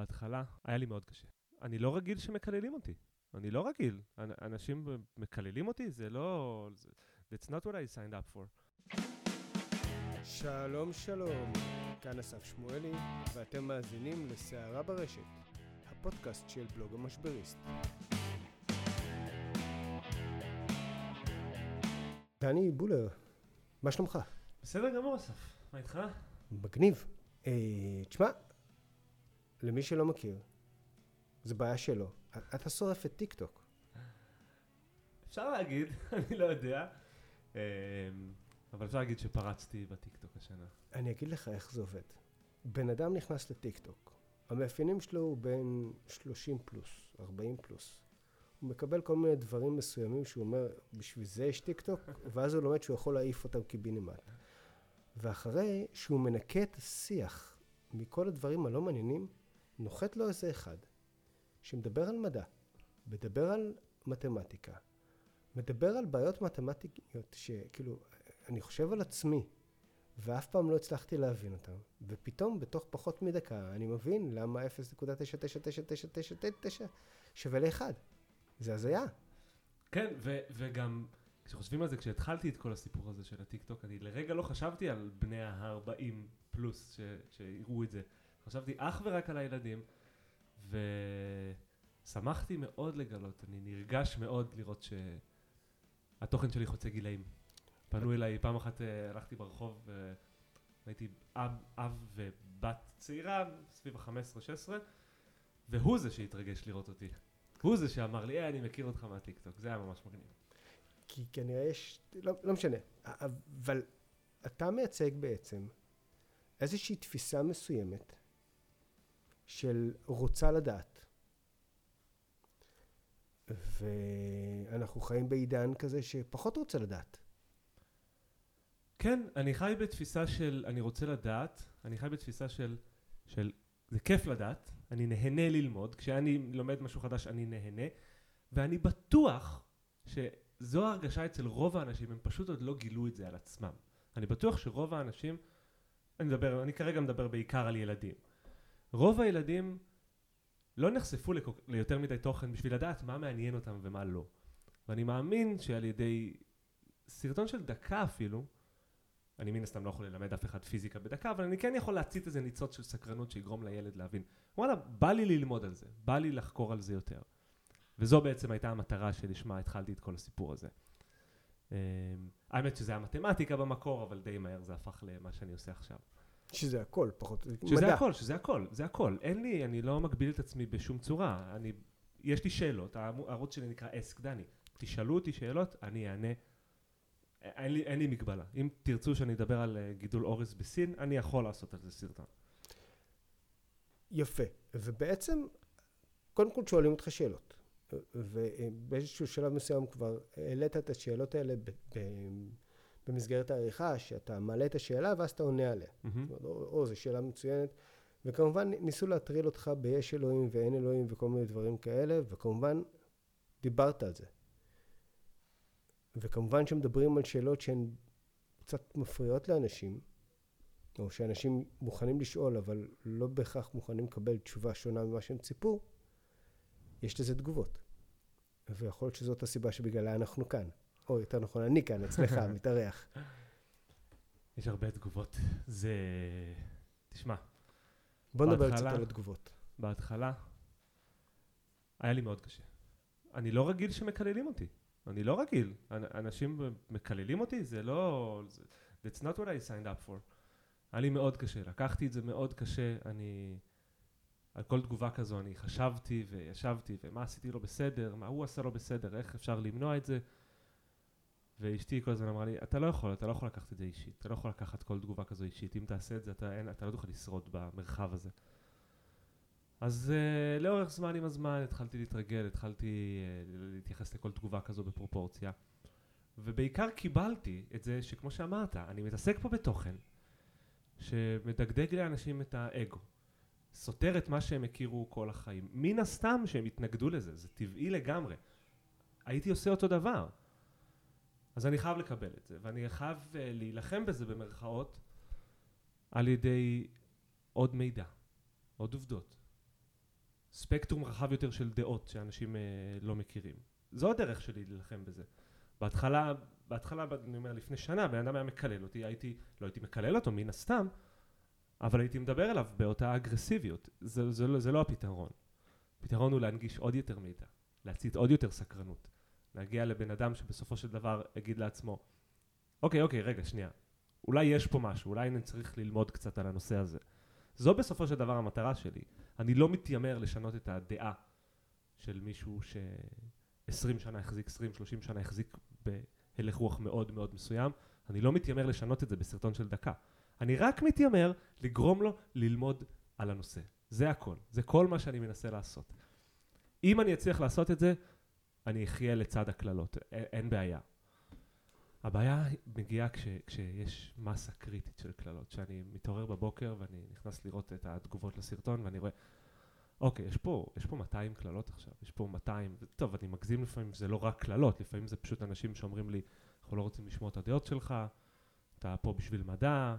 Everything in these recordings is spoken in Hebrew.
בהתחלה היה לי מאוד קשה. אני לא רגיל שמקללים אותי. אני לא רגיל. אנשים מקללים אותי, זה לא... That's not what I signed up for. שלום שלום, כאן אסף שמואלי, ואתם מאזינים לסערה ברשת, הפודקאסט של בלוג המשבריסט. דני בולר, מה שלומך? בסדר גמור, אסף. מה איתך? מגניב. אה, תשמע, למי שלא מכיר, זו בעיה שלו. אתה שורף את טיק טוק. אפשר להגיד, אני לא יודע. אה, אבל אפשר להגיד שפרצתי בטיק טוק השנה. אני אגיד לך איך זה עובד. בן אדם נכנס לטיק טוק, המאפיינים שלו הוא בין 30 פלוס, 40 פלוס. הוא מקבל כל מיני דברים מסוימים שהוא אומר, בשביל זה יש טיק טוק, ואז הוא לומד שהוא יכול להעיף אותם קיבינימט. ואחרי שהוא מנקה את השיח מכל הדברים הלא מעניינים, נוחת לו איזה אחד, שמדבר על מדע, מדבר על מתמטיקה, מדבר על בעיות מתמטיות שכאילו, אני חושב על עצמי, ואף פעם לא הצלחתי להבין אותם, ופתאום בתוך פחות מדקה אני מבין למה 0.99999 שווה לאחד. זה הזיה. כן, ו- וגם כשחושבים על זה, כשהתחלתי את כל הסיפור הזה של הטיקטוק, אני לרגע לא חשבתי על בני ה-40 פלוס ש- שיראו את זה. חשבתי אך ורק על הילדים, ושמחתי מאוד לגלות, אני נרגש מאוד לראות שהתוכן שלי חוצה גילאים. פנו אליי, פעם אחת אה, הלכתי ברחוב, והייתי אב, אב ובת צעירה, סביב ה-15-16, והוא זה שהתרגש לראות אותי. הוא זה שאמר לי, אה, אני מכיר אותך מהטיקטוק, זה היה ממש מגניב. כי כנראה יש, לא, לא משנה, אבל אתה מייצג בעצם איזושהי תפיסה מסוימת של רוצה לדעת. ואנחנו חיים בעידן כזה שפחות רוצה לדעת. כן, אני חי בתפיסה של אני רוצה לדעת, אני חי בתפיסה של, של זה כיף לדעת, אני נהנה ללמוד, כשאני לומד משהו חדש אני נהנה, ואני בטוח שזו ההרגשה אצל רוב האנשים, הם פשוט עוד לא גילו את זה על עצמם. אני בטוח שרוב האנשים, אני מדבר, אני כרגע מדבר בעיקר על ילדים. רוב הילדים לא נחשפו ליותר מדי תוכן בשביל לדעת מה מעניין אותם ומה לא. ואני מאמין שעל ידי סרטון של דקה אפילו, אני מן הסתם לא יכול ללמד אף אחד פיזיקה בדקה, אבל אני כן יכול להצית איזה ניצוץ של סקרנות שיגרום לילד להבין. וואלה, בא לי ללמוד על זה, בא לי לחקור על זה יותר. וזו בעצם הייתה המטרה שלשמה התחלתי את כל הסיפור הזה. אמ, האמת שזה היה מתמטיקה במקור, אבל די מהר זה הפך למה שאני עושה עכשיו. שזה הכל, פחות שזה מדע. הכל, שזה הכל, זה הכל. אין לי, אני לא מגביל את עצמי בשום צורה. אני, יש לי שאלות, הערוץ שלי נקרא אסק דני. תשאלו אותי שאלות, אני אענה. אין לי, אין לי מגבלה. אם תרצו שאני אדבר על אה, גידול אורז בסין, אני יכול לעשות על זה סרטון. יפה. ובעצם, קודם כל שואלים אותך שאלות. ובאיזשהו שלב מסוים כבר העלית את השאלות האלה במסגרת העריכה, שאתה מעלה את השאלה ואז אתה עונה עליה. Mm-hmm. אומרת, או, או, זו שאלה מצוינת. וכמובן ניסו להטריל אותך ביש אלוהים ואין אלוהים וכל מיני דברים כאלה, וכמובן דיברת על זה. וכמובן שמדברים על שאלות שהן קצת מפריעות לאנשים, או שאנשים מוכנים לשאול, אבל לא בהכרח מוכנים לקבל תשובה שונה ממה שהם ציפו, יש לזה תגובות. ויכול להיות שזאת הסיבה שבגללה אנחנו כאן. או יותר נכון, אני כאן, אצלך, מתארח. יש הרבה תגובות. זה... תשמע. בוא נדבר קצת על התגובות. בהתחלה, היה לי מאוד קשה. אני לא רגיל שמקללים אותי. אני לא רגיל. אנשים מקללים אותי, זה לא... That's not what I signed up for. היה לי מאוד קשה. לקחתי את זה מאוד קשה. אני... על כל תגובה כזו אני חשבתי וישבתי, ומה עשיתי לא בסדר, מה הוא עשה לא בסדר, איך אפשר למנוע את זה. ואשתי כל הזמן אמרה לי, אתה לא יכול, אתה לא יכול לקחת את זה אישית, אתה לא יכול לקחת כל תגובה כזו אישית, אם תעשה את זה, אתה, אין, אתה לא תוכל לשרוד במרחב הזה. אז uh, לאורך זמן עם הזמן התחלתי להתרגל, התחלתי uh, להתייחס לכל תגובה כזו בפרופורציה, ובעיקר קיבלתי את זה שכמו שאמרת, אני מתעסק פה בתוכן שמדגדג לאנשים את האגו, סותר את מה שהם הכירו כל החיים. מן הסתם שהם התנגדו לזה, זה טבעי לגמרי. הייתי עושה אותו דבר. אז אני חייב לקבל את זה, ואני חייב uh, להילחם בזה במרכאות על ידי עוד מידע, עוד עובדות, ספקטרום רחב יותר של דעות שאנשים אה, לא מכירים. זו הדרך שלי להילחם בזה. בהתחלה, בהתחלה, אני אומר, לפני שנה, בן אדם היה מקלל אותי, הייתי, לא הייתי מקלל אותו מן הסתם, אבל הייתי מדבר אליו באותה אגרסיביות. זה, זה, לא, זה לא הפתרון. הפתרון הוא להנגיש עוד יותר מידע, להצית עוד יותר סקרנות, להגיע לבן אדם שבסופו של דבר יגיד לעצמו, אוקיי, אוקיי, רגע, שנייה, אולי יש פה משהו, אולי אני צריך ללמוד קצת על הנושא הזה. זו בסופו של דבר המטרה שלי. אני לא מתיימר לשנות את הדעה של מישהו ש-20 שנה החזיק, 20-30 שנה החזיק בהלך רוח מאוד מאוד מסוים. אני לא מתיימר לשנות את זה בסרטון של דקה. אני רק מתיימר לגרום לו ללמוד על הנושא. זה הכל. זה כל מה שאני מנסה לעשות. אם אני אצליח לעשות את זה, אני אחיה לצד הקללות. אין, בעיה. הבעיה מגיעה כש, כשיש מסה קריטית של קללות, שאני מתעורר בבוקר ואני נכנס לראות את התגובות לסרטון ואני רואה, אוקיי, יש פה, יש פה 200 קללות עכשיו, יש פה 200, טוב, אני מגזים לפעמים, זה לא רק קללות, לפעמים זה פשוט אנשים שאומרים לי, אנחנו לא רוצים לשמוע את הדעות שלך, אתה פה בשביל מדע,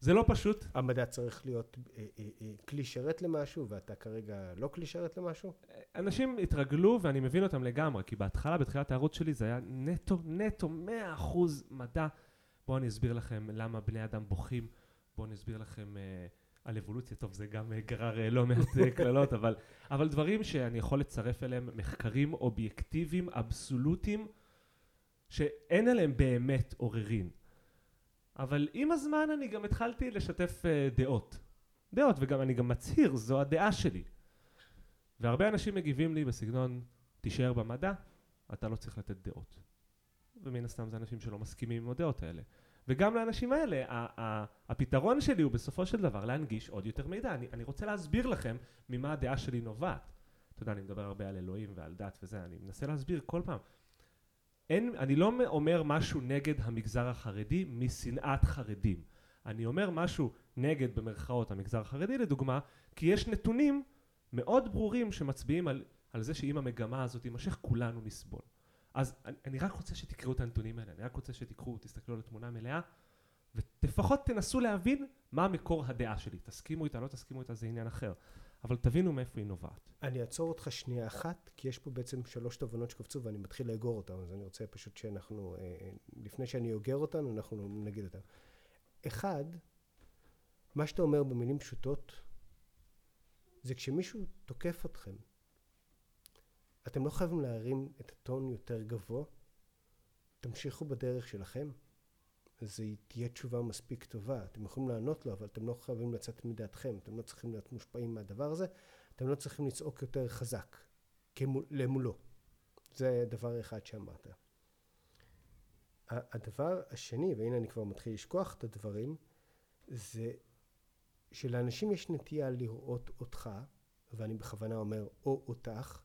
זה לא פשוט. המדע צריך להיות אה, אה, אה, כלי שרת למשהו, ואתה כרגע לא כלי שרת למשהו? אנשים התרגלו, ואני מבין אותם לגמרי, כי בהתחלה, בתחילת הערוץ שלי, זה היה נטו, נטו, מאה אחוז מדע. בואו אני אסביר לכם למה בני אדם בוכים, בואו אני אסביר לכם אה, על אבולוציה. טוב, זה גם אה, גרר אה, לא מעט קללות, אבל, אבל דברים שאני יכול לצרף אליהם מחקרים אובייקטיביים, אבסולוטיים, שאין עליהם באמת עוררין. אבל עם הזמן אני גם התחלתי לשתף uh, דעות. דעות, וגם אני גם מצהיר, זו הדעה שלי. והרבה אנשים מגיבים לי בסגנון, תישאר במדע, אתה לא צריך לתת דעות. ומן הסתם זה אנשים שלא מסכימים עם הדעות האלה. וגם לאנשים האלה, הפתרון שלי הוא בסופו של דבר להנגיש עוד יותר מידע. אני, אני רוצה להסביר לכם ממה הדעה שלי נובעת. אתה יודע, אני מדבר הרבה על אלוהים ועל דת וזה, אני מנסה להסביר כל פעם. אין, אני לא אומר משהו נגד המגזר החרדי משנאת חרדים. אני אומר משהו נגד במרכאות המגזר החרדי לדוגמה, כי יש נתונים מאוד ברורים שמצביעים על, על זה שאם המגמה הזאת תימשך כולנו נסבול. אז אני, אני רק רוצה שתקראו את הנתונים האלה, אני רק רוצה שתקחו, תסתכלו על התמונה המלאה ולפחות תנסו להבין מה מקור הדעה שלי. תסכימו איתה, לא תסכימו איתה, זה עניין אחר. אבל תבינו מאיפה היא נובעת. אני אעצור אותך שנייה אחת, כי יש פה בעצם שלוש תובנות שקפצו ואני מתחיל לאגור אותן, אז אני רוצה פשוט שאנחנו, אה, אה, לפני שאני אוגר אותן, אנחנו נגיד אותן. אחד, מה שאתה אומר במילים פשוטות, זה כשמישהו תוקף אתכם, אתם לא חייבים להרים את הטון יותר גבוה, תמשיכו בדרך שלכם. זו תהיה תשובה מספיק טובה. אתם יכולים לענות לו, אבל אתם לא חייבים לצאת מדעתכם, אתם לא צריכים להיות מושפעים מהדבר הזה, אתם לא צריכים לצעוק יותר חזק כמול, למולו. זה דבר אחד שאמרת. הדבר השני, והנה אני כבר מתחיל לשכוח את הדברים, זה שלאנשים יש נטייה לראות אותך, ואני בכוונה אומר או אותך,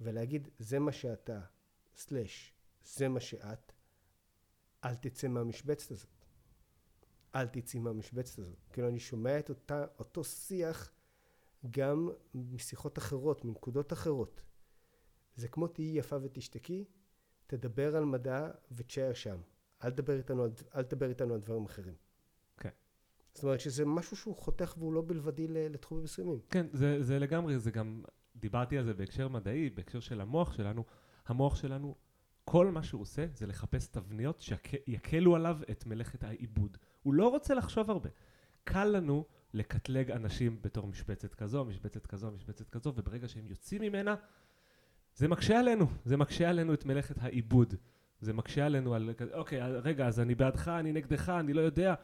ולהגיד זה מה שאתה, סלש, זה מה שאת, אל תצא מהמשבצת הזאת. אל תצאי מהמשבצת הזאת. כאילו אני שומע את אותה, אותו שיח גם משיחות אחרות, מנקודות אחרות. זה כמו תהיי יפה ותשתקי, תדבר על מדע ותשאר שם. אל תדבר איתנו, אל תדבר איתנו על דברים אחרים. כן. זאת אומרת שזה משהו שהוא חותך והוא לא בלבדי לתחומים מסוימים. כן, זה, זה לגמרי, זה גם, דיברתי על זה בהקשר מדעי, בהקשר של המוח שלנו. המוח שלנו כל מה שהוא עושה זה לחפש תבניות שיקלו עליו את מלאכת העיבוד. הוא לא רוצה לחשוב הרבה. קל לנו לקטלג אנשים בתור משבצת כזו, משבצת כזו, משבצת כזו, וברגע שהם יוצאים ממנה, זה מקשה עלינו, זה מקשה עלינו את מלאכת העיבוד. זה מקשה עלינו על, אוקיי, רגע, אז אני בעדך, אני נגדך, אני לא יודע.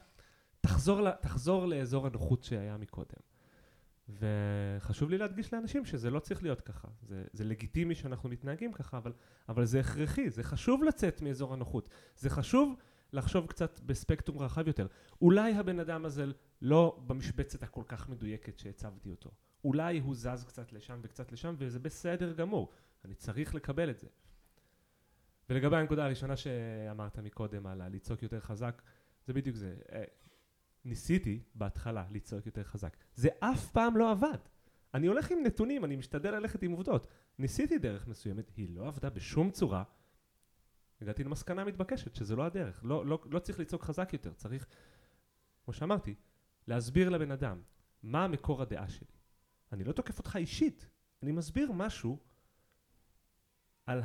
תחזור, תחזור לאזור הנוחות שהיה מקודם. וחשוב לי להדגיש לאנשים שזה לא צריך להיות ככה. זה, זה לגיטימי שאנחנו מתנהגים ככה, אבל, אבל זה הכרחי, זה חשוב לצאת מאזור הנוחות. זה חשוב לחשוב קצת בספקטרום רחב יותר. אולי הבן אדם הזה לא במשבצת הכל כך מדויקת שהצבתי אותו. אולי הוא זז קצת לשם וקצת לשם, וזה בסדר גמור. אני צריך לקבל את זה. ולגבי הנקודה הראשונה שאמרת מקודם על הלצעוק יותר חזק, זה בדיוק זה. ניסיתי בהתחלה לצעוק יותר חזק. זה אף פעם לא עבד. אני הולך עם נתונים, אני משתדל ללכת עם עובדות. ניסיתי דרך מסוימת, היא לא עבדה בשום צורה. הגעתי למסקנה מתבקשת שזה לא הדרך. לא, לא, לא צריך לצעוק חזק יותר, צריך, כמו שאמרתי, להסביר לבן אדם מה מקור הדעה שלי. אני לא תוקף אותך אישית, אני מסביר משהו על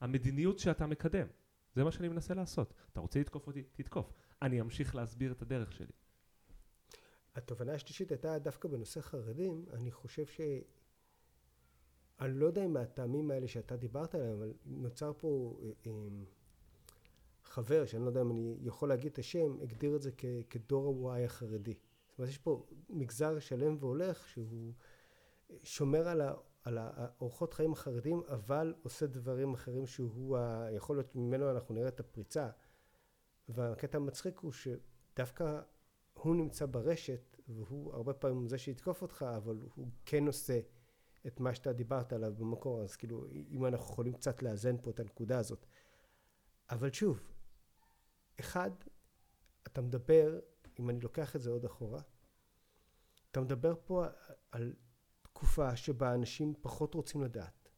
המדיניות שאתה מקדם. זה מה שאני מנסה לעשות. אתה רוצה לתקוף אותי? תתקוף. אני אמשיך להסביר את הדרך שלי. התובנה השלישית הייתה דווקא בנושא חרדים, אני חושב ש... אני לא יודע אם מהטעמים האלה שאתה דיברת עליהם, אבל נוצר פה אה, אה, חבר, שאני לא יודע אם אני יכול להגיד את השם, הגדיר את זה כ- כדור ה-Y החרדי. זאת אומרת, יש פה מגזר שלם והולך שהוא שומר על, ה- על האורחות חיים החרדים, אבל עושה דברים אחרים שהוא, ה- יכול להיות ממנו אנחנו נראה את הפריצה. והקטע המצחיק הוא שדווקא הוא נמצא ברשת, והוא הרבה פעמים זה שיתקוף אותך, אבל הוא כן עושה את מה שאתה דיברת עליו במקור, אז כאילו, אם אנחנו יכולים קצת לאזן פה את הנקודה הזאת. אבל שוב, אחד, אתה מדבר, אם אני לוקח את זה עוד אחורה, אתה מדבר פה על תקופה שבה אנשים פחות רוצים לדעת.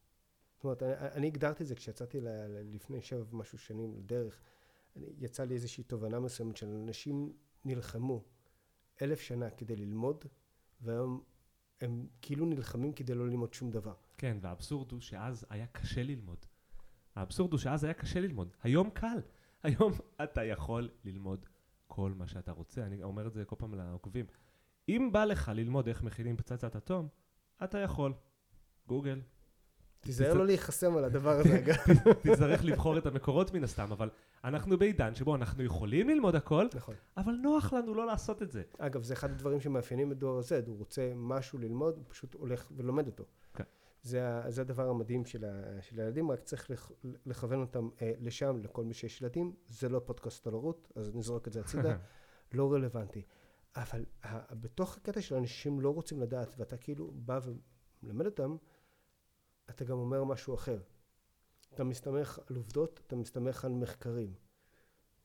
זאת אומרת, אני, אני הגדרתי את זה כשיצאתי ל, לפני שבע ומשהו שנים לדרך, יצא לי איזושהי תובנה מסוימת של אנשים נלחמו אלף שנה כדי ללמוד, והיום הם כאילו נלחמים כדי לא ללמוד שום דבר. כן, והאבסורד הוא שאז היה קשה ללמוד. האבסורד הוא שאז היה קשה ללמוד. היום קל. היום אתה יכול ללמוד כל מה שאתה רוצה. אני אומר את זה כל פעם לעוקבים. אם בא לך ללמוד איך מכינים פצצת אטום, אתה יכול. גוגל. תיזהר לא להיחסם על הדבר הזה, אגב. תצטרך לבחור את המקורות מן הסתם, אבל אנחנו בעידן שבו אנחנו יכולים ללמוד הכל, נכון. אבל נוח לנו לא לעשות את זה. אגב, זה אחד הדברים שמאפיינים את דור ה-Z, הוא רוצה משהו ללמוד, הוא פשוט הולך ולומד אותו. כן. זה, זה הדבר המדהים של, ה, של הילדים, רק צריך לכ, לכוון אותם אה, לשם, לכל מי שיש ילדים. זה לא פודקאסט על הורות, אז נזרוק את זה הצידה, לא רלוונטי. אבל ה, בתוך הקטע של אנשים לא רוצים לדעת, ואתה כאילו בא ומלמד אותם, אתה גם אומר משהו אחר. אתה מסתמך על עובדות, אתה מסתמך על מחקרים.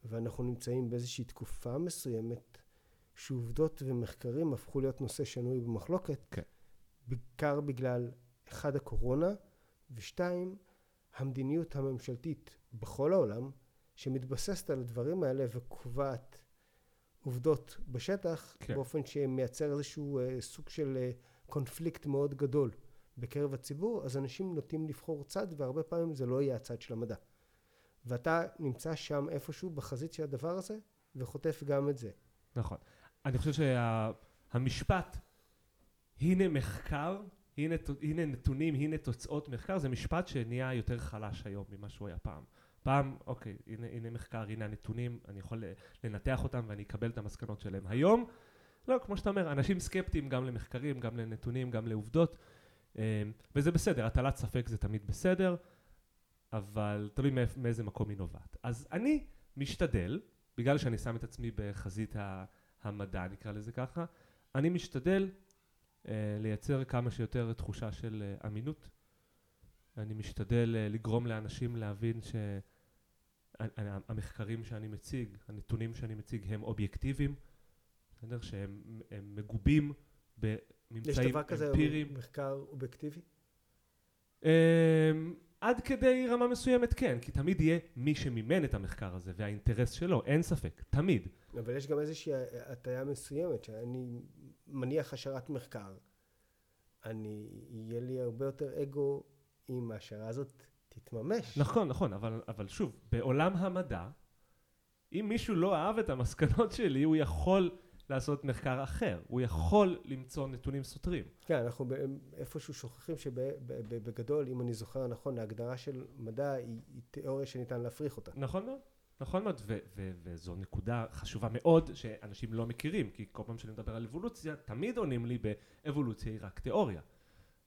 ואנחנו נמצאים באיזושהי תקופה מסוימת שעובדות ומחקרים הפכו להיות נושא שנוי במחלוקת. כן. בעיקר בגלל, אחד, הקורונה, ושתיים, המדיניות הממשלתית בכל העולם, שמתבססת על הדברים האלה וקובעת עובדות בשטח, כן. באופן שמייצר איזשהו אה, סוג של אה, קונפליקט מאוד גדול בקרב הציבור, אז אנשים נוטים לבחור צד, והרבה פעמים זה לא יהיה הצד של המדע. ואתה נמצא שם איפשהו בחזית של הדבר הזה, וחוטף גם את זה. נכון. אני חושב שהמשפט, הנה מחקר, הנה, הנה נתונים, הנה תוצאות מחקר, זה משפט שנהיה יותר חלש היום ממה שהוא היה פעם. פעם, אוקיי, הנה, הנה מחקר, הנה הנתונים, אני יכול לנתח אותם ואני אקבל את המסקנות שלהם. היום, לא, כמו שאתה אומר, אנשים סקפטיים גם למחקרים, גם לנתונים, גם לעובדות, וזה בסדר, הטלת ספק זה תמיד בסדר, אבל תלוי מאיזה מקום היא נובעת. אז אני משתדל, בגלל שאני שם את עצמי בחזית. המדע, נקרא לזה ככה, אני משתדל אה, לייצר כמה שיותר תחושה של אה, אמינות. אני משתדל אה, לגרום לאנשים להבין שהמחקרים שאני מציג, הנתונים שאני מציג הם אובייקטיביים, בסדר? שהם הם מגובים יש דבר כזה, אמפיריים. מחקר אובייקטיבי? אה, עד כדי רמה מסוימת כן, כי תמיד יהיה מי שמימן את המחקר הזה והאינטרס שלו, אין ספק, תמיד. אבל יש גם איזושהי הטיה מסוימת, שאני מניח השערת מחקר. אני, יהיה לי הרבה יותר אגו אם ההשערה הזאת תתממש. נכון, נכון, אבל, אבל שוב, בעולם המדע, אם מישהו לא אהב את המסקנות שלי, הוא יכול לעשות מחקר אחר, הוא יכול למצוא נתונים סותרים. כן, אנחנו איפשהו שוכחים שבגדול, אם אני זוכר נכון, ההגדרה של מדע היא, היא תיאוריה שניתן להפריך אותה. נכון מאוד, נכון מאוד, ו- ו- וזו נקודה חשובה מאוד שאנשים לא מכירים, כי כל פעם שאני מדבר על אבולוציה, תמיד עונים לי באבולוציה היא רק תיאוריה.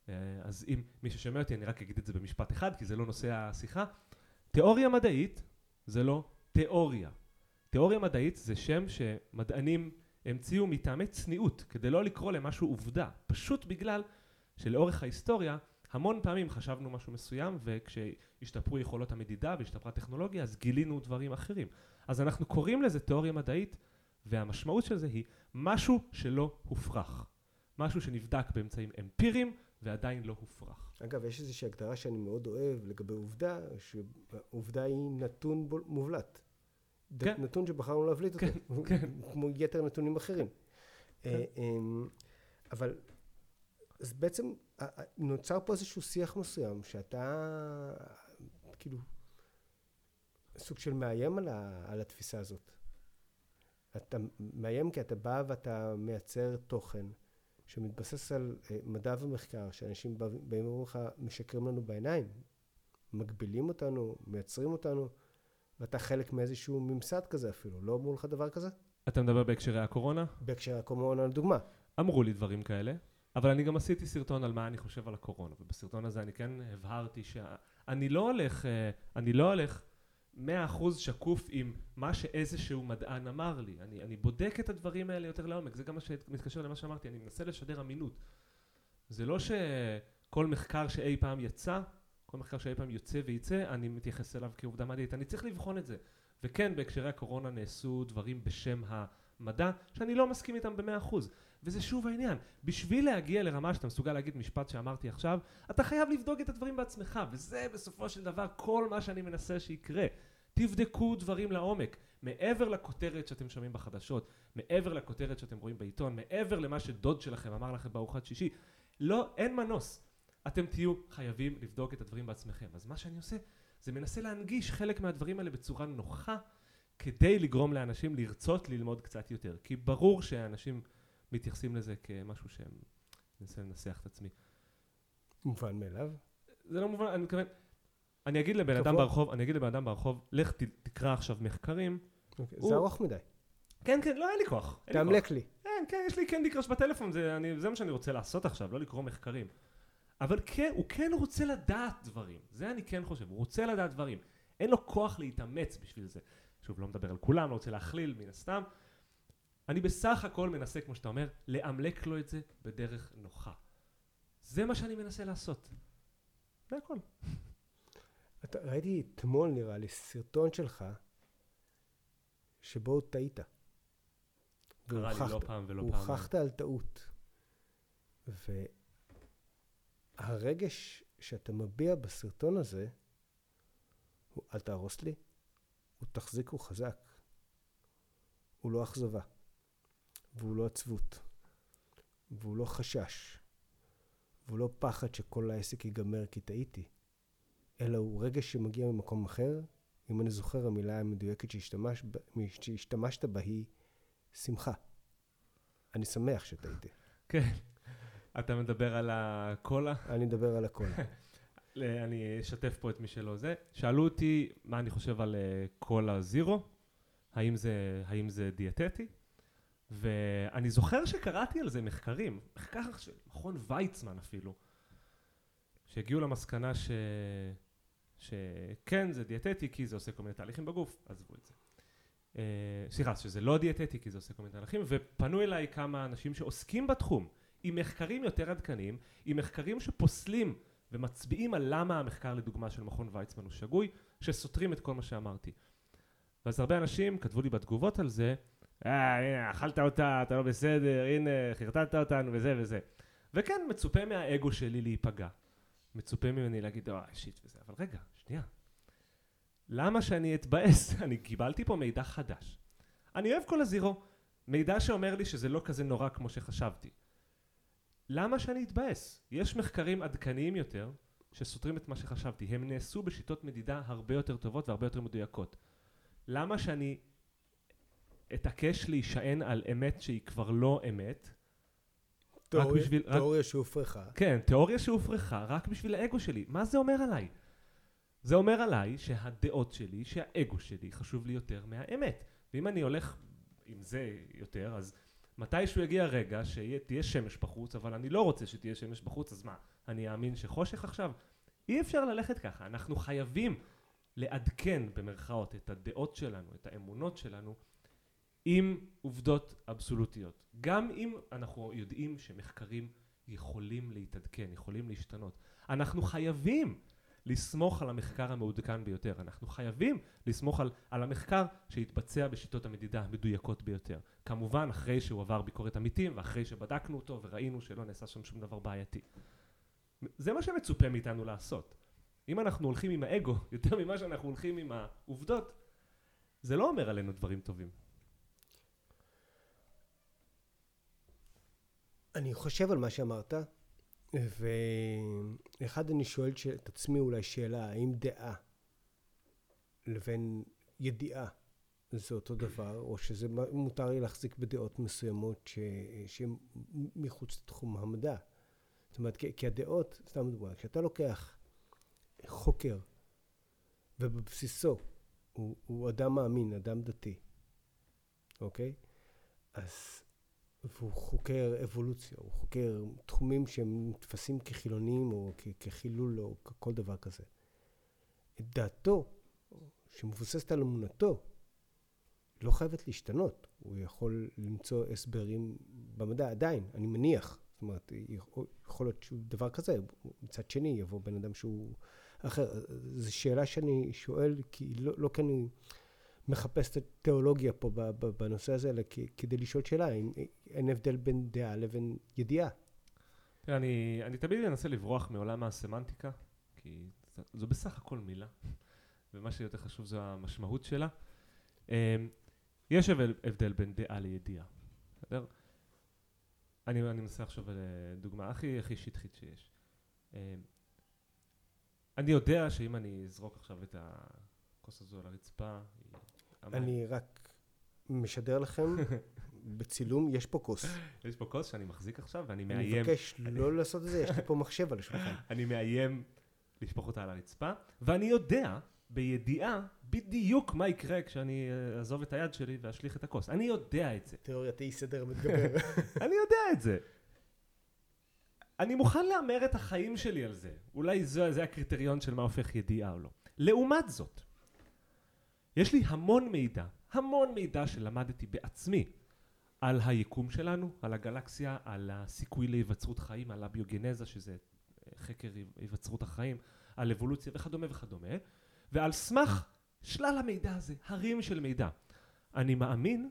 אה, אז אם מי ששומע אותי, אני רק אגיד את זה במשפט אחד, כי זה לא נושא השיחה. תיאוריה מדעית זה לא תיאוריה. תיאוריה מדעית זה שם שמדענים המציאו מטעמי צניעות, כדי לא לקרוא למשהו עובדה, פשוט בגלל שלאורך ההיסטוריה המון פעמים חשבנו משהו מסוים, וכשהשתפרו יכולות המדידה והשתפרה הטכנולוגיה, אז גילינו דברים אחרים. אז אנחנו קוראים לזה תיאוריה מדעית, והמשמעות של זה היא משהו שלא הופרך. משהו שנבדק באמצעים אמפיריים ועדיין לא הופרך. אגב, יש איזושהי הגדרה שאני מאוד אוהב לגבי עובדה, שעובדה היא נתון בול- מובלט. כן. נתון שבחרנו להבליט אותו, כן. כמו יתר נתונים אחרים. כן. אה, אמ, אבל אז בעצם נוצר פה איזשהו שיח מסוים, שאתה כאילו סוג של מאיים על, ה, על התפיסה הזאת. אתה מאיים כי אתה בא ואתה מייצר תוכן שמתבסס על אה, מדע ומחקר, שאנשים בא- באים ואומרים לך, משקרים לנו בעיניים, מגבילים אותנו, מייצרים אותנו, ואתה חלק מאיזשהו ממסד כזה אפילו, לא אמרו לך דבר כזה? אתה מדבר בהקשרי הקורונה? בהקשר הקורונה לדוגמה. אמרו לי דברים כאלה, אבל אני גם עשיתי סרטון על מה אני חושב על הקורונה, ובסרטון הזה אני כן הבהרתי שאני לא הולך, אה, אני לא הולך מאה אחוז שקוף עם מה שאיזשהו מדען אמר לי. אני, אני בודק את הדברים האלה יותר לעומק, זה גם מה שמתקשר למה שאמרתי, אני מנסה לשדר אמינות. זה לא שכל מחקר שאי פעם יצא, כל מחקר שאי פעם יוצא וייצא, אני מתייחס אליו כעובדה מדעית. אני צריך לבחון את זה. וכן, בהקשרי הקורונה נעשו דברים בשם המדע, שאני לא מסכים איתם במאה אחוז. וזה שוב העניין, בשביל להגיע לרמה שאתה מסוגל להגיד משפט שאמרתי עכשיו, אתה חייב לבדוק את הדברים בעצמך, וזה בסופו של דבר כל מה שאני מנסה שיקרה. תבדקו דברים לעומק, מעבר לכותרת שאתם שומעים בחדשות, מעבר לכותרת שאתם רואים בעיתון, מעבר למה שדוד שלכם אמר לכם בארוחת שישי, לא, אין מנוס. אתם תהיו חייבים לבדוק את הדברים בעצמכם. אז מה שאני עושה, זה מנסה להנגיש חלק מהדברים האלה בצורה נוחה, כדי לגרום לאנשים לרצות ללמוד קצת יותר. כי ברור שאנשים מתייחסים לזה כמשהו שהם... אני מנסה לנסח את עצמי. מובן מאליו. זה לא מובן, אני מתכוון... אני אגיד לבן אדם. ברחוב, אני אגיד לבן אדם ברחוב, לך ת, תקרא עכשיו מחקרים. אוקיי, הוא- זה ארוך מדי. כן, כן, לא, אין לי כוח. אין לי כוח. תאמלק לי. כן, כן, יש לי קנדי קראש בטלפון, זה, אני, זה מה שאני רוצה לעשות עכשיו, לא לקרוא מחקרים. אבל כן, הוא כן רוצה לדעת דברים. זה אני כן חושב, הוא רוצה לדעת דברים. אין לו כוח להתאמץ בשביל זה. שוב, לא מדבר על כולם, לא רוצה להכליל מן הסתם. אני בסך הכל מנסה, כמו שאתה אומר, לאמלק לו את זה בדרך נוחה. זה מה שאני מנסה לעשות. זה הכל. אתה, ראיתי אתמול נראה לי סרטון שלך שבו טעית. קרה לי לא והוכחת- פעם ולא פעם. הוכחת על טעות. והרגש שאתה מביע בסרטון הזה, הוא אל תהרוס לי, הוא תחזיק הוא חזק. הוא לא אכזבה, והוא לא עצבות, והוא לא חשש, והוא לא פחד שכל העסק ייגמר כי טעיתי, אלא הוא רגש שמגיע ממקום אחר. אם אני זוכר, המילה המדויקת שהשתמש, שהשתמשת בה היא שמחה. אני שמח שטעיתי. כן. אתה מדבר על הקולה? אני מדבר על. ל- אני אשתף פה את מי שלא זה. שאלו אותי מה אני חושב על אה, קולה זירו, האם זה, האם זה דיאטטי, ואני זוכר שקראתי על זה מחקרים, מחקר של מכון ויצמן אפילו, שהגיעו למסקנה ש... שכן זה דיאטטי כי זה עושה כל מיני תהליכים בגוף, עזבו את זה. אה, סליחה, שזה לא דיאטטי כי זה עושה כל מיני תהליכים, ופנו אליי כמה אנשים שעוסקים בתחום, עם מחקרים יותר עדכניים, עם מחקרים שפוסלים ומצביעים על למה המחקר לדוגמה של מכון ויצמן הוא שגוי, שסותרים את כל מה שאמרתי. ואז הרבה אנשים כתבו לי בתגובות על זה, אה, הנה, אכלת אותה, אתה לא בסדר, הנה, חרטטת אותנו וזה וזה. וכן, מצופה מהאגו שלי להיפגע. מצופה ממני להגיד, אה, שיט וזה, אבל רגע, שנייה. למה שאני אתבאס? אני קיבלתי פה מידע חדש. אני אוהב כל הזירו, מידע שאומר לי שזה לא כזה נורא כמו שחשבתי. למה שאני אתבאס? יש מחקרים עדכניים יותר שסותרים את מה שחשבתי. הם נעשו בשיטות מדידה הרבה יותר טובות והרבה יותר מדויקות. למה שאני אתעקש להישען על אמת שהיא כבר לא אמת? תיאוריה- בשביל- רק- תיאוריה שהופרכה. כן, תיאוריה שהופרכה רק בשביל האגו שלי. מה זה אומר עליי? זה אומר עליי שהדעות שלי, שהאגו שלי חשוב לי יותר מהאמת. ואם אני הולך עם זה יותר, אז מתישהו יגיע רגע שתהיה שמש בחוץ, אבל אני לא רוצה שתהיה שמש בחוץ, אז מה, אני אאמין שחושך עכשיו? אי אפשר ללכת ככה. אנחנו חייבים לעדכן במרכאות את הדעות שלנו, את האמונות שלנו, עם עובדות אבסולוטיות. גם אם אנחנו יודעים שמחקרים יכולים להתעדכן, יכולים להשתנות. אנחנו חייבים לסמוך על המחקר המעודכן ביותר. אנחנו חייבים לסמוך על, על המחקר שהתבצע בשיטות המדידה המדויקות ביותר. כמובן, אחרי שהוא עבר ביקורת עמיתים, ואחרי שבדקנו אותו וראינו שלא נעשה שם שום דבר בעייתי. זה מה שמצופה מאיתנו לעשות. אם אנחנו הולכים עם האגו יותר ממה שאנחנו הולכים עם העובדות, זה לא אומר עלינו דברים טובים. אני חושב על מה שאמרת, ואחד אני שואל את עצמי אולי שאלה, האם דעה לבין ידיעה זה אותו דבר, או שזה מותר לי להחזיק בדעות מסוימות ש- שהן מחוץ לתחום המדע. זאת אומרת, כי, כי הדעות, סתם דוגמא, כשאתה לוקח חוקר, ובבסיסו הוא, הוא אדם מאמין, אדם דתי, אוקיי? אז והוא חוקר אבולוציה, הוא חוקר תחומים שהם נתפסים כחילוניים או כחילול או כל דבר כזה. את דעתו, שמבוססת על אמונתו, לא חייבת להשתנות. הוא יכול למצוא הסברים במדע, עדיין, אני מניח. זאת אומרת, יכול להיות שהוא דבר כזה. מצד שני, יבוא בן אדם שהוא אחר. זו שאלה שאני שואל, כי לא, לא כי אני מחפש את התיאולוגיה פה בנושא הזה, אלא כדי לשאול שאלה, האם אין הבדל בין דעה לבין ידיעה. תראה, אני, אני תמיד אנסה לברוח מעולם הסמנטיקה, כי זו בסך הכל מילה, ומה שיותר חשוב זו המשמעות שלה. Um, יש הבדל, בין דעה לידיעה, בסדר? אני, אני מנסה לחשוב על אה, דוגמה הכי הכי שטחית שיש. Um, אני יודע שאם אני אזרוק עכשיו את הכוס הזו על הרצפה, היא- אני רק משדר לכם, בצילום, יש פה כוס. יש פה כוס שאני מחזיק עכשיו ואני אני מאיים מבקש לא לעשות את זה, יש לי פה מחשב על השולחן. אני מאיים לשפוך אותה על הרצפה, ואני יודע, בידיעה, בדיוק מה יקרה כשאני אה, אעזוב את היד שלי ואשליך את הכוס. אני יודע את זה. תיאוריית אי סדר מתגבר. אני יודע את זה. אני מוכן להמר את החיים שלי על זה. אולי זה, זה הקריטריון של מה הופך ידיעה או לא. לעומת זאת, יש לי המון מידע, המון מידע שלמדתי בעצמי על היקום שלנו, על הגלקסיה, על הסיכוי להיווצרות חיים, על הביוגנזה, שזה חקר היווצרות החיים, על אבולוציה וכדומה וכדומה, ועל סמך שלל המידע הזה, הרים של מידע. אני מאמין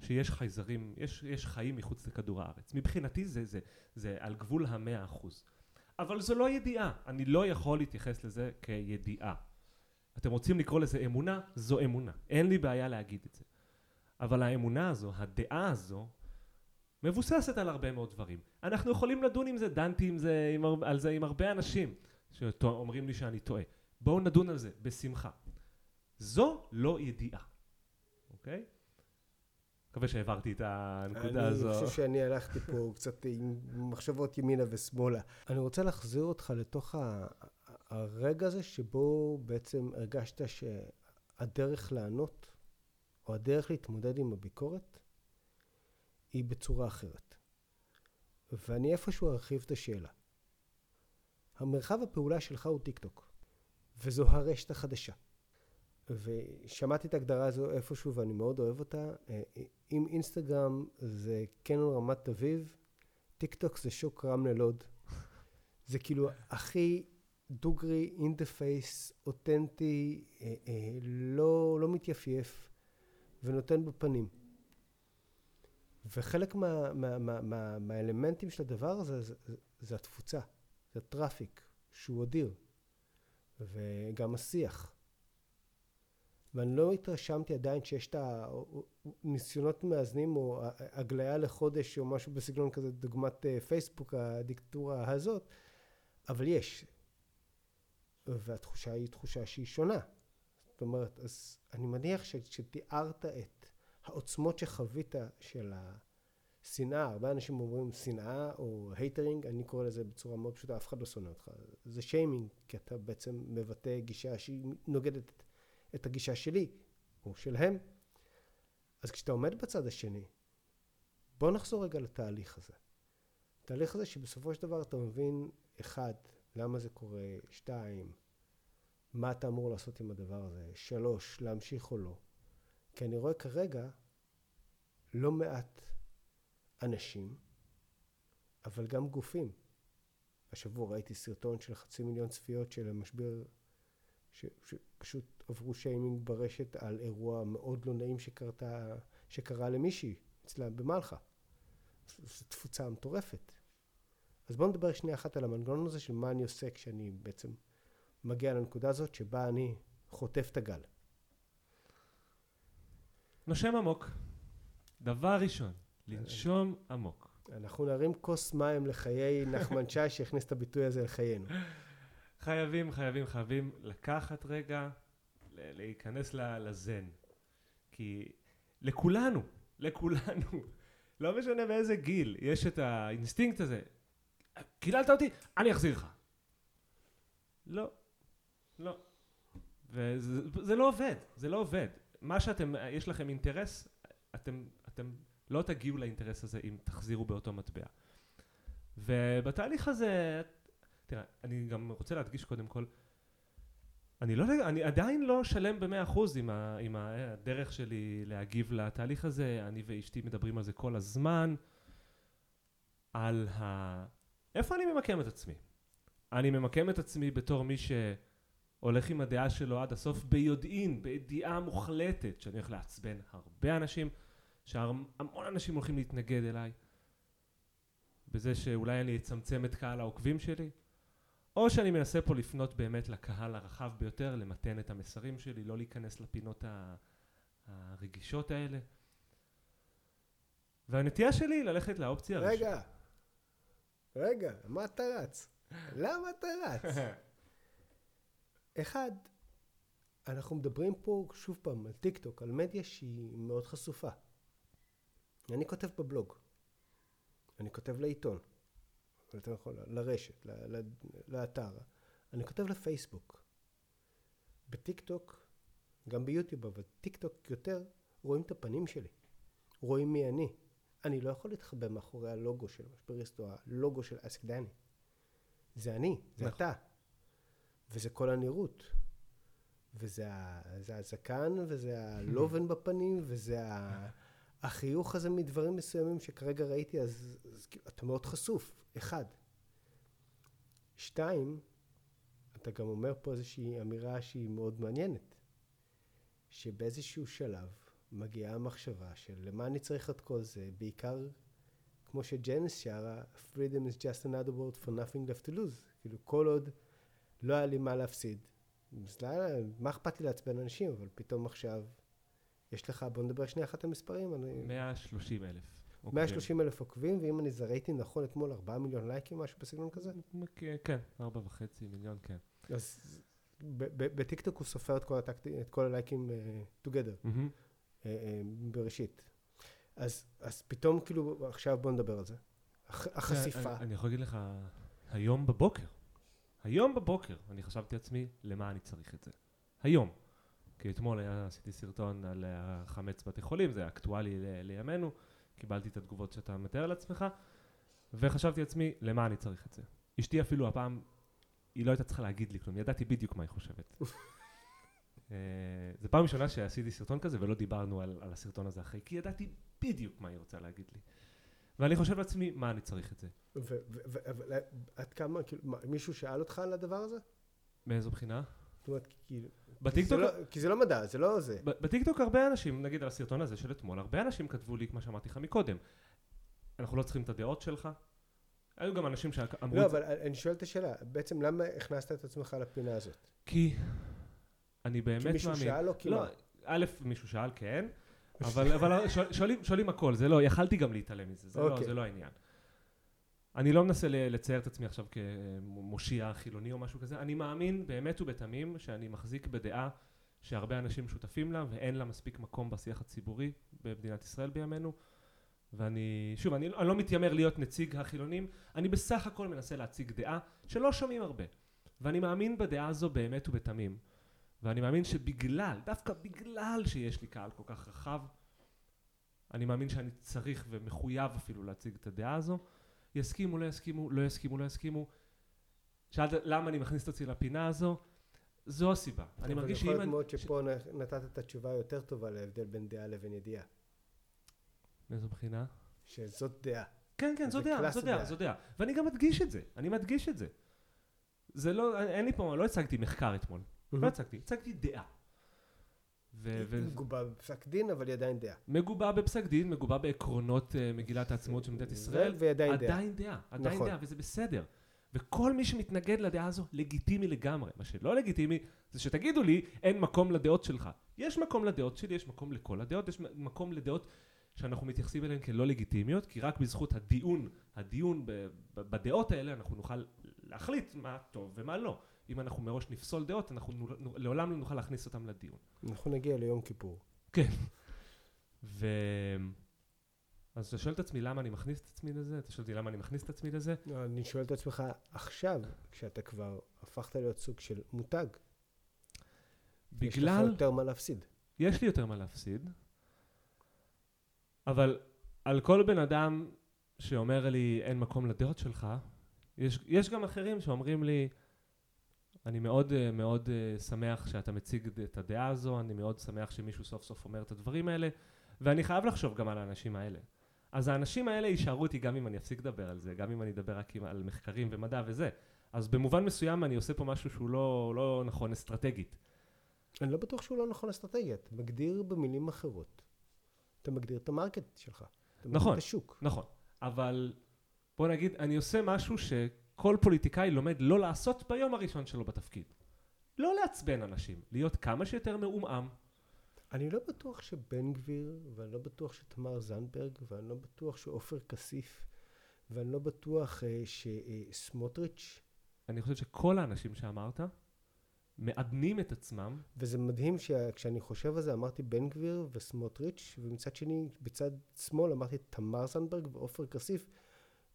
שיש חייזרים, יש, יש חיים מחוץ לכדור הארץ. מבחינתי זה, זה, זה על גבול המאה אחוז. אבל זו לא ידיעה, אני לא יכול להתייחס לזה כידיעה. אתם רוצים לקרוא לזה אמונה? זו אמונה. אין לי בעיה להגיד את זה. אבל האמונה הזו, הדעה הזו, מבוססת על הרבה מאוד דברים. אנחנו יכולים לדון עם זה, דנתי עם זה, עם, על זה עם הרבה אנשים שאומרים לי שאני טועה. בואו נדון על זה, בשמחה. זו לא ידיעה, אוקיי? מקווה שהעברתי את הנקודה הזו. אני חושב שאני הלכתי פה קצת עם מחשבות ימינה ושמאלה. אני רוצה להחזיר אותך לתוך ה- הרגע הזה שבו בעצם הרגשת שהדרך לענות, או הדרך להתמודד עם הביקורת, היא בצורה אחרת. ואני איפשהו ארחיב את השאלה. המרחב הפעולה שלך הוא טיק טוק, וזו הרשת החדשה. ושמעתי את ההגדרה הזו איפשהו ואני מאוד אוהב אותה. אה, אם אינסטגרם זה קניון רמת אביב, טיק טוק זה שוק רמלה לוד. זה כאילו הכי דוגרי, in the face, אותנטי, אה, אה, לא, לא מתייפייף ונותן בפנים. וחלק מה, מה, מה, מה, מהאלמנטים של הדבר הזה זה, זה, התפוצה, זה הטראפיק, שהוא אדיר, וגם השיח. ואני לא התרשמתי עדיין שיש את הניסיונות מאזנים או הגליה לחודש או משהו בסגנון כזה, דוגמת אה, פייסבוק, הדיקטטורה הזאת, אבל יש. והתחושה היא תחושה שהיא שונה. זאת אומרת, אז אני מניח שתיארת את העוצמות שחווית של השנאה, הרבה אנשים אומרים שנאה או hatering, אני קורא לזה בצורה מאוד פשוטה, אף אחד לא שונא אותך. זה שיימינג, כי אתה בעצם מבטא גישה שהיא נוגדת את הגישה שלי, או שלהם. אז כשאתה עומד בצד השני, בוא נחזור רגע לתהליך הזה. התהליך הזה שבסופו של דבר אתה מבין, אחד, למה זה קורה, שתיים, מה אתה אמור לעשות עם הדבר הזה, שלוש, להמשיך או לא. כי אני רואה כרגע לא מעט אנשים, אבל גם גופים. השבוע ראיתי סרטון של חצי מיליון צפיות של המשבר, ש, שפשוט עברו שיימינג ברשת על אירוע מאוד לא נעים שקרתה, שקרה למישהי אצלה במלחה. זו תפוצה מטורפת. אז בואו נדבר שנייה אחת על המנגנון הזה של מה אני עושה כשאני בעצם מגיע לנקודה הזאת שבה אני חוטף את הגל. נושם עמוק. דבר ראשון, לנשום עמוק. אנחנו נרים כוס מים לחיי נחמן שי שהכניס את הביטוי הזה לחיינו. חייבים, חייבים, חייבים לקחת רגע, להיכנס לזן. כי לכולנו, לכולנו, לא משנה באיזה גיל, יש את האינסטינקט הזה. קיללת אותי, אני אחזיר לך. לא, לא. וזה זה לא עובד, זה לא עובד. מה שאתם, יש לכם אינטרס, אתם, אתם לא תגיעו לאינטרס הזה אם תחזירו באותו מטבע. ובתהליך הזה, תראה, אני גם רוצה להדגיש קודם כל, אני, לא, אני עדיין לא שלם במאה אחוז עם, ה- עם הדרך שלי להגיב לתהליך הזה, אני ואשתי מדברים על זה כל הזמן, על ה... איפה אני ממקם את עצמי? אני ממקם את עצמי בתור מי שהולך עם הדעה שלו עד הסוף ביודעין, בידיעה מוחלטת שאני הולך לעצבן הרבה אנשים, שהמון אנשים הולכים להתנגד אליי, בזה שאולי אני אצמצם את קהל העוקבים שלי, או שאני מנסה פה לפנות באמת לקהל הרחב ביותר, למתן את המסרים שלי, לא להיכנס לפינות הרגישות האלה. והנטייה שלי היא ללכת לאופציה רגע, רגע, מה אתה רץ? למה אתה רץ? אחד, אנחנו מדברים פה שוב פעם על טיק טוק, על מדיה שהיא מאוד חשופה. אני כותב בבלוג, אני כותב לעיתון, יותר נכון, לרשת, ל- ל- לאתר, אני כותב לפייסבוק. בטיק טוק, גם ביוטיוב, אבל טיק טוק יותר, רואים את הפנים שלי. רואים מי אני. אני לא יכול להתחבא מאחורי הלוגו של משבריסט או הלוגו של Ask דני. זה אני, זה נכון. אתה. וזה כל הנראות. וזה זה הזקן, וזה הלובן בפנים, וזה החיוך הזה מדברים מסוימים שכרגע ראיתי, אז, אז כאילו, אתה מאוד חשוף, אחד. שתיים, אתה גם אומר פה איזושהי אמירה שהיא מאוד מעניינת, שבאיזשהו שלב מגיעה המחשבה של למה אני צריך את כל זה, בעיקר כמו שג'נס שרה, freedom is just another word for nothing left to lose, כאילו כל עוד לא היה לי מה להפסיד, אז לא, מה אכפת לי לעצבן אנשים, אבל פתאום עכשיו יש לך, בוא נדבר שנייה אחת על מספרים, אני... 130 אלף. 130 אלף עוקבים, ואם אני זרעתי נכון אתמול 4 מיליון לייקים, משהו בסגנון כזה, כן, ארבע וחצי מיליון, כן. אז בטיקטוק הוא סופר את כל, הלייקים uh, together, בראשית. אז, אז פתאום כאילו, עכשיו בוא נדבר על זה. הח, החשיפה. אני, אני יכול להגיד לך, היום בבוקר, היום בבוקר, אני חשבתי לעצמי, למה אני צריך את זה? היום. כי אתמול היה, עשיתי סרטון על החמץ בתי חולים, זה אקטואלי ל- לימינו, קיבלתי את התגובות שאתה מתאר לעצמך, וחשבתי לעצמי, למה אני צריך את זה? אשתי אפילו הפעם, היא לא הייתה צריכה להגיד לי כלום, ידעתי בדיוק מה היא חושבת. זו פעם ראשונה שעשיתי סרטון כזה ולא דיברנו על, על הסרטון הזה אחרי, כי ידעתי בדיוק מה היא רוצה להגיד לי. ואני חושב לעצמי, מה אני צריך את זה? ו- ו- ו- אבל עד כמה, כאילו, מה, מישהו שאל אותך על הדבר הזה? מאיזו בחינה? זאת אומרת, כאילו... בטיקטוק, כי זה לא, כי זה לא מדע, זה לא זה. בטיקטוק הרבה אנשים, נגיד על הסרטון הזה של אתמול, הרבה אנשים כתבו לי, כמו שאמרתי לך מקודם, אנחנו לא צריכים את הדעות שלך. היו גם אנשים שאמרו לא, את זה, אבל אני שואל את השאלה, בעצם למה הכנסת את עצמך לפינה הזאת? כי אני באמת כי מישהו מאמין. שאל או כי לא? א', מישהו שאל, כן, אבל, אבל שואל- שואלים, שואלים הכל, זה לא, יכלתי גם להתעלם מזה, זה, לא, אוקיי. זה לא העניין. אני לא מנסה לצייר את עצמי עכשיו כמושיע חילוני או משהו כזה, אני מאמין באמת ובתמים שאני מחזיק בדעה שהרבה אנשים שותפים לה ואין לה מספיק מקום בשיח הציבורי במדינת ישראל בימינו. ואני, שוב, אני, אני לא מתיימר להיות נציג החילונים, אני בסך הכל מנסה להציג דעה שלא שומעים הרבה. ואני מאמין בדעה הזו באמת ובתמים. ואני מאמין שבגלל, דווקא בגלל שיש לי קהל כל כך רחב, אני מאמין שאני צריך ומחויב אפילו להציג את הדעה הזו. יסכימו, לא יסכימו, לא יסכימו, לא יסכימו. שאלת למה אני מכניס את עצמי לפינה הזו? זו הסיבה. אני מרגיש אבל שאם יכול אני... להיות מאוד שפה נ- נתת את התשובה היותר טובה להבדל בין דעה לבין ידיעה. מאיזו בחינה? שזאת דעה. כן, כן, זו דעה, זו דעה. זו דעה. ואני גם מדגיש את זה, אני מדגיש את זה. זה לא, אין לי פה, לא הצגתי מחקר אתמול. לא הצגתי, הצגתי דעה. ו- ו- היא מגובה בפסק דין, אבל היא עדיין דעה. מגובה בפסק דין, מגובה בעקרונות אה, מגילת העצמאות של מדינת ישראל. והיא עדיין דעה. עדיין דעה, עדיין נכון. דעה, וזה בסדר. וכל מי שמתנגד לדעה הזו, לגיטימי לגמרי. מה שלא לגיטימי, זה שתגידו לי, אין מקום לדעות שלך. יש מקום לדעות שלי, יש מקום לכל הדעות, יש מקום לדעות שאנחנו מתייחסים אליהן כלא לגיטימיות, כי רק בזכות הדיון, הדיון ב, ב, בדעות האלה, אנחנו נוכל להחליט מה טוב ומה לא. אם אנחנו מראש נפסול דעות, אנחנו נו, לעולם לא נוכל להכניס אותן לדיון. אנחנו נגיע ליום כיפור. כן. ו... אז אתה שואל את עצמי למה אני מכניס את עצמי לזה? אתה שואל אותי למה אני מכניס את עצמי לזה? לא, אני שואל את עצמך עכשיו, כשאתה כבר הפכת להיות סוג של מותג. בגלל... יש לך יותר מה להפסיד. יש לי יותר מה להפסיד, אבל על כל בן אדם שאומר לי אין מקום לדעות שלך, יש, יש גם אחרים שאומרים לי אני מאוד אה, מאוד אה, שמח שאתה מציג את הדעה הזו, אני מאוד שמח שמישהו סוף סוף אומר את הדברים האלה, ואני חייב לחשוב גם על האנשים האלה. אז האנשים האלה יישארו איתי גם אם אני אפסיק לדבר על זה, גם אם אני אדבר רק על מחקרים ומדע וזה. אז במובן מסוים אני עושה פה משהו שהוא לא, לא נכון אסטרטגית. אני לא בטוח שהוא לא נכון אסטרטגית. מגדיר במילים אחרות. אתה מגדיר את המרקט שלך. אתה נכון, את השוק. נכון. אבל בוא נגיד, אני עושה משהו שכל פוליטיקאי לומד לא לעשות ביום הראשון שלו בתפקיד. לא לעצבן אנשים, להיות כמה שיותר מעומעם. אני לא בטוח שבן גביר, ואני לא בטוח שתמר זנדברג, ואני לא בטוח שעופר כסיף, ואני לא בטוח uh, שסמוטריץ'. אני חושב שכל האנשים שאמרת, מעדנים את עצמם. וזה מדהים שכשאני חושב על זה אמרתי בן גביר וסמוטריץ', ומצד שני, בצד שמאל אמרתי תמר זנדברג ועופר כסיף.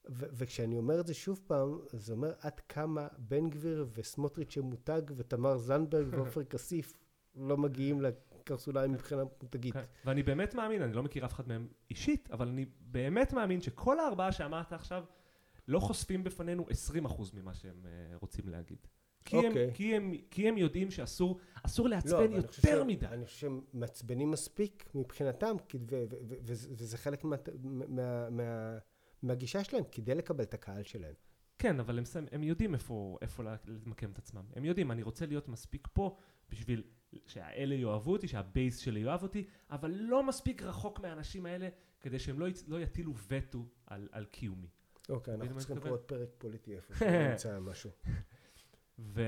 ו- וכשאני אומר את זה שוב פעם, זה אומר עד כמה בן גביר וסמוטריץ' הם מותג, ותמר זנדברג ועופר כסיף לא מגיעים לקרסוליים מבחינה מותגית. כן. ואני באמת מאמין, אני לא מכיר אף אחד מהם אישית, אבל אני באמת מאמין שכל הארבעה שאמרת עכשיו לא חושפים בפנינו 20% ממה שהם uh, רוצים להגיד. כי, okay. הם, אוקיי. כי, הם, כי הם יודעים שאסור אסור לעצבן לא, יותר מדי. אני חושב שהם מעצבנים מספיק מבחינתם, וזה חלק מה, מה, מה, מהגישה שלהם, כדי לקבל את הקהל שלהם. כן, אבל הם, הם יודעים איפה, איפה למקם את עצמם. הם יודעים, אני רוצה להיות מספיק פה בשביל שהאלה יאהבו אותי, שהבייס שלי יאהב אותי, אבל לא מספיק רחוק מהאנשים האלה כדי שהם לא, לא יטילו וטו על, על קיומי. אוקיי, אנחנו צריכים פה עוד פרק פוליטי איפה שנמצא משהו. ו...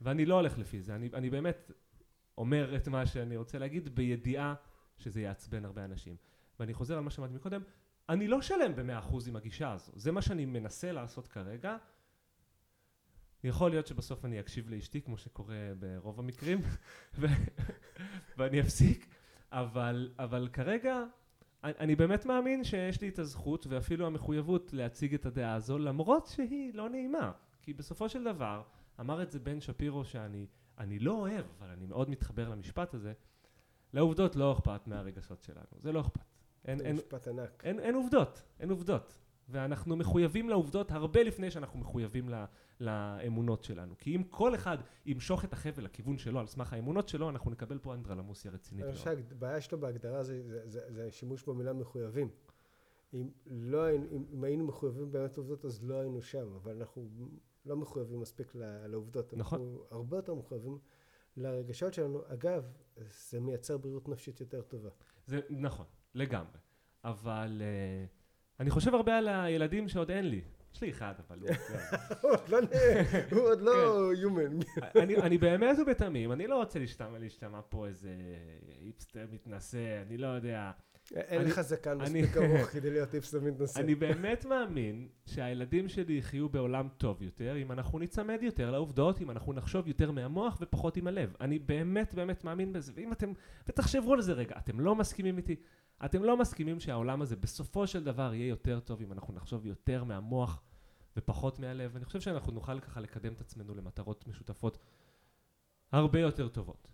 ואני לא הולך לפי זה, אני, אני באמת אומר את מה שאני רוצה להגיד בידיעה שזה יעצבן הרבה אנשים. ואני חוזר על מה שאמרתי מקודם, אני לא שלם במאה אחוז עם הגישה הזו, זה מה שאני מנסה לעשות כרגע. יכול להיות שבסוף אני אקשיב לאשתי כמו שקורה ברוב המקרים. ואני אפסיק, אבל, אבל כרגע אני באמת מאמין שיש לי את הזכות ואפילו המחויבות להציג את הדעה הזו למרות שהיא לא נעימה כי בסופו של דבר אמר את זה בן שפירו שאני אני לא אוהב, אבל אני מאוד מתחבר למשפט הזה, לעובדות לא אכפת מהרגשות שלנו, זה לא אכפת. אין, אין, משפט ענק. אין, אין עובדות, אין עובדות. ואנחנו מחויבים לעובדות הרבה לפני שאנחנו מחויבים ל, לאמונות שלנו. כי אם כל אחד ימשוך את החבל לכיוון שלו על סמך האמונות שלו, אנחנו נקבל פה אנדרלמוסיה רצינית. אני חושב שהבעיה שלו בהגדרה זה, זה, זה, זה שימוש במילה מחויבים. אם, לא, אם, אם היינו מחויבים באמת עובדות, אז לא היינו שם, אבל אנחנו לא מחויבים מספיק לעובדות. נכון. אנחנו הרבה יותר מחויבים לרגשות שלנו. אגב, זה מייצר בריאות נפשית יותר טובה. זה נכון, לגמרי. אבל uh, אני חושב הרבה על הילדים שעוד אין לי. יש לי אחד, אבל הוא עוד לא human. אני באמת ובתמים, אני לא רוצה להשתמע פה איזה היפסטר מתנשא, אני לא יודע. אין לך זקן מספיק ארוך כדי להיות היפסטר מתנשא. אני באמת מאמין שהילדים שלי יחיו בעולם טוב יותר, אם אנחנו ניצמד יותר לעובדות, אם אנחנו נחשוב יותר מהמוח ופחות עם הלב. אני באמת באמת מאמין בזה, ואם אתם, ותחשבו על זה רגע, אתם לא מסכימים איתי? אתם לא מסכימים שהעולם הזה בסופו של דבר יהיה יותר טוב אם אנחנו נחשוב יותר מהמוח ופחות מהלב? אני חושב שאנחנו נוכל ככה לקדם את עצמנו למטרות משותפות הרבה יותר טובות.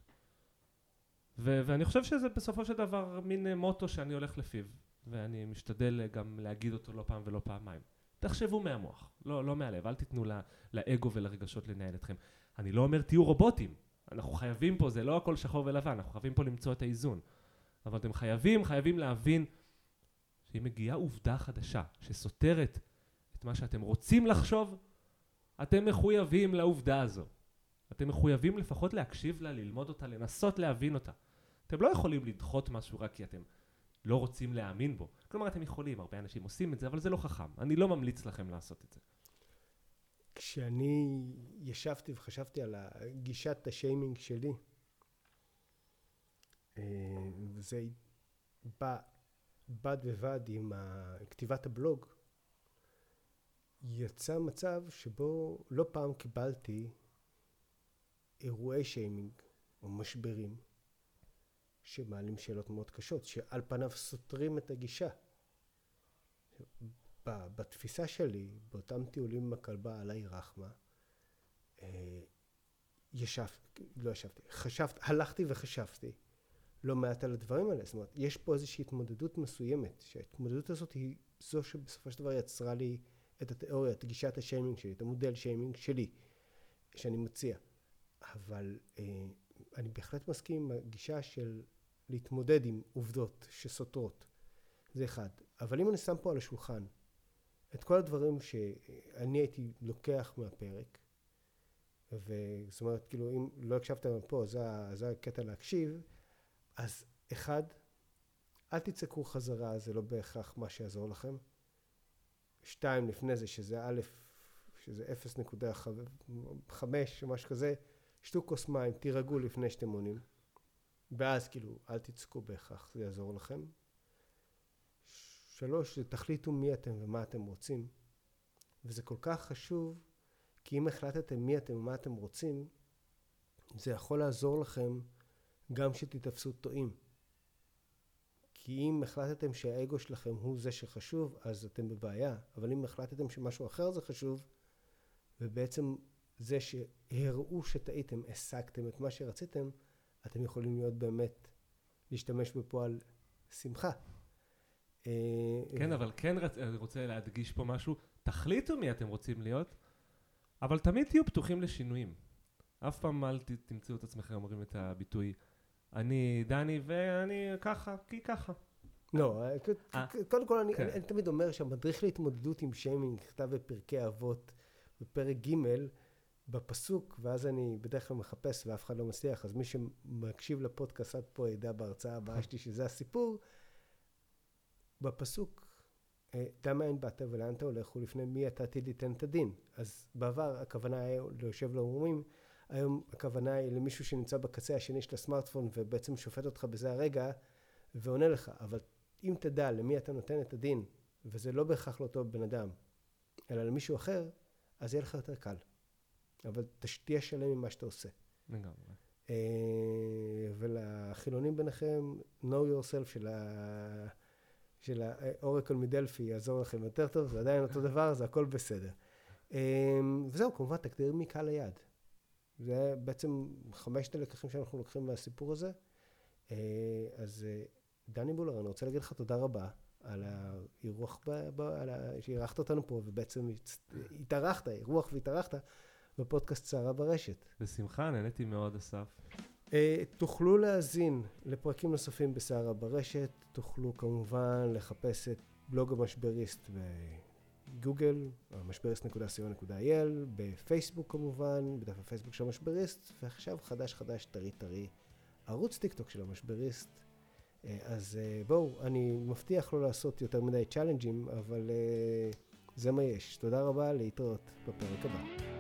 ו- ואני חושב שזה בסופו של דבר מין מוטו שאני הולך לפיו, ואני משתדל גם להגיד אותו לא פעם ולא פעמיים. תחשבו מהמוח, לא, לא מהלב, אל תיתנו לא, לאגו ולרגשות לנהל אתכם. אני לא אומר תהיו רובוטים, אנחנו חייבים פה, זה לא הכל שחור ולבן, אנחנו חייבים פה למצוא את האיזון. אבל אתם חייבים, חייבים להבין שאם מגיעה עובדה חדשה שסותרת את מה שאתם רוצים לחשוב, אתם מחויבים לעובדה הזו. אתם מחויבים לפחות להקשיב לה, ללמוד אותה, לנסות להבין אותה. אתם לא יכולים לדחות משהו רק כי אתם לא רוצים להאמין בו. כלומר, אתם יכולים, הרבה אנשים עושים את זה, אבל זה לא חכם. אני לא ממליץ לכם לעשות את זה. כשאני ישבתי וחשבתי על גישת השיימינג שלי, אה, זה בא בד בבד עם כתיבת הבלוג, יצא מצב שבו לא פעם קיבלתי אירועי שיימינג או משברים שמעלים שאלות מאוד קשות, שעל פניו סותרים את הגישה. בתפיסה שלי, באותם טיולים עם הכלבה עליי רחמה, אה, ישבתי, לא ישבתי, חשבתי, הלכתי וחשבתי לא מעט על הדברים האלה. זאת אומרת, יש פה איזושהי התמודדות מסוימת, שההתמודדות הזאת היא זו שבסופו של דבר יצרה לי את התיאוריה, את גישת השיימינג שלי, את המודל שיימינג שלי, שאני מציע. אבל אה, אני בהחלט מסכים עם הגישה של להתמודד עם עובדות שסותרות. זה אחד. אבל אם אני שם פה על השולחן את כל הדברים שאני הייתי לוקח מהפרק, וזאת אומרת, כאילו, אם לא הקשבתם פה, זה, זה הקטע להקשיב, אז אחד, אל תצעקו חזרה, זה לא בהכרח מה שיעזור לכם. שתיים, לפני זה, שזה א', שזה 0.5 או משהו כזה, שתו כוס מים, תירגעו לפני שאתם עונים. ואז כאילו, אל תצעקו בהכרח, זה יעזור לכם. שלוש, זה תחליטו מי אתם ומה אתם רוצים. וזה כל כך חשוב, כי אם החלטתם מי אתם ומה אתם רוצים, זה יכול לעזור לכם גם שתתפסו טועים. כי אם החלטתם שהאגו שלכם הוא זה שחשוב, אז אתם בבעיה. אבל אם החלטתם שמשהו אחר זה חשוב, ובעצם זה שהראו שטעיתם, השגתם את מה שרציתם, אתם יכולים להיות באמת, להשתמש בפועל שמחה. אה, כן, אבל כן רצ... אני רוצה להדגיש פה משהו, תחליטו מי אתם רוצים להיות, אבל תמיד תהיו פתוחים לשינויים. אף פעם אל תמצאו את עצמכם אומרים את הביטוי, אני דני ואני ככה, כי ככה. לא, אה, קודם כל כן. אני תמיד אומר שהמדריך להתמודדות עם שיימינג נכתב בפרקי אבות, בפרק ג' בפסוק, ואז אני בדרך כלל מחפש ואף אחד לא מצליח, אז מי שמקשיב לפודקאסט עד פה ידע בהרצאה הבאה שלי שזה הסיפור. בפסוק, אה, דע מאין באת ולאן אתה הולך ולפני מי אתה עתיד ליתן את הדין. אז בעבר הכוונה היה ליושב לאומרים, היום הכוונה היא למישהו שנמצא בקצה השני של הסמארטפון ובעצם שופט אותך בזה הרגע ועונה לך. אבל אם תדע למי אתה נותן את הדין, וזה לא בהכרח לאותו בן אדם, אלא למישהו אחר, אז יהיה לך יותר קל. אבל תהיה שלם עם מה שאתה עושה. לגמרי. אה, ולחילונים ביניכם, know yourself של ה... של האורקל מדלפי יעזור לכם יותר טוב, זה עדיין אותו דבר, זה הכל בסדר. אה, וזהו, כמובן, תגדיר מי קהל היעד. זה בעצם חמשת הלקחים שאנחנו לוקחים מהסיפור הזה. אה, אז דני בולר, אני רוצה להגיד לך תודה רבה על האירוח, שאירחת אותנו פה, ובעצם התארחת, אירוח והתארחת. בפודקאסט סערה ברשת. בשמחה, נהניתי מאוד, אסף. Uh, תוכלו להאזין לפרקים נוספים בסערה ברשת, תוכלו כמובן לחפש את בלוג המשבריסט בגוגל, המשבריסט.co.il, בפייסבוק כמובן, בדף הפייסבוק של המשבריסט, ועכשיו חדש חדש, טרי טרי, ערוץ טיק טוק של המשבריסט. אה, אז אה, בואו, אני מבטיח לא לעשות יותר מדי צ'אלנג'ים, אבל אה, זה מה יש. תודה רבה, להתראות בפרק הבא.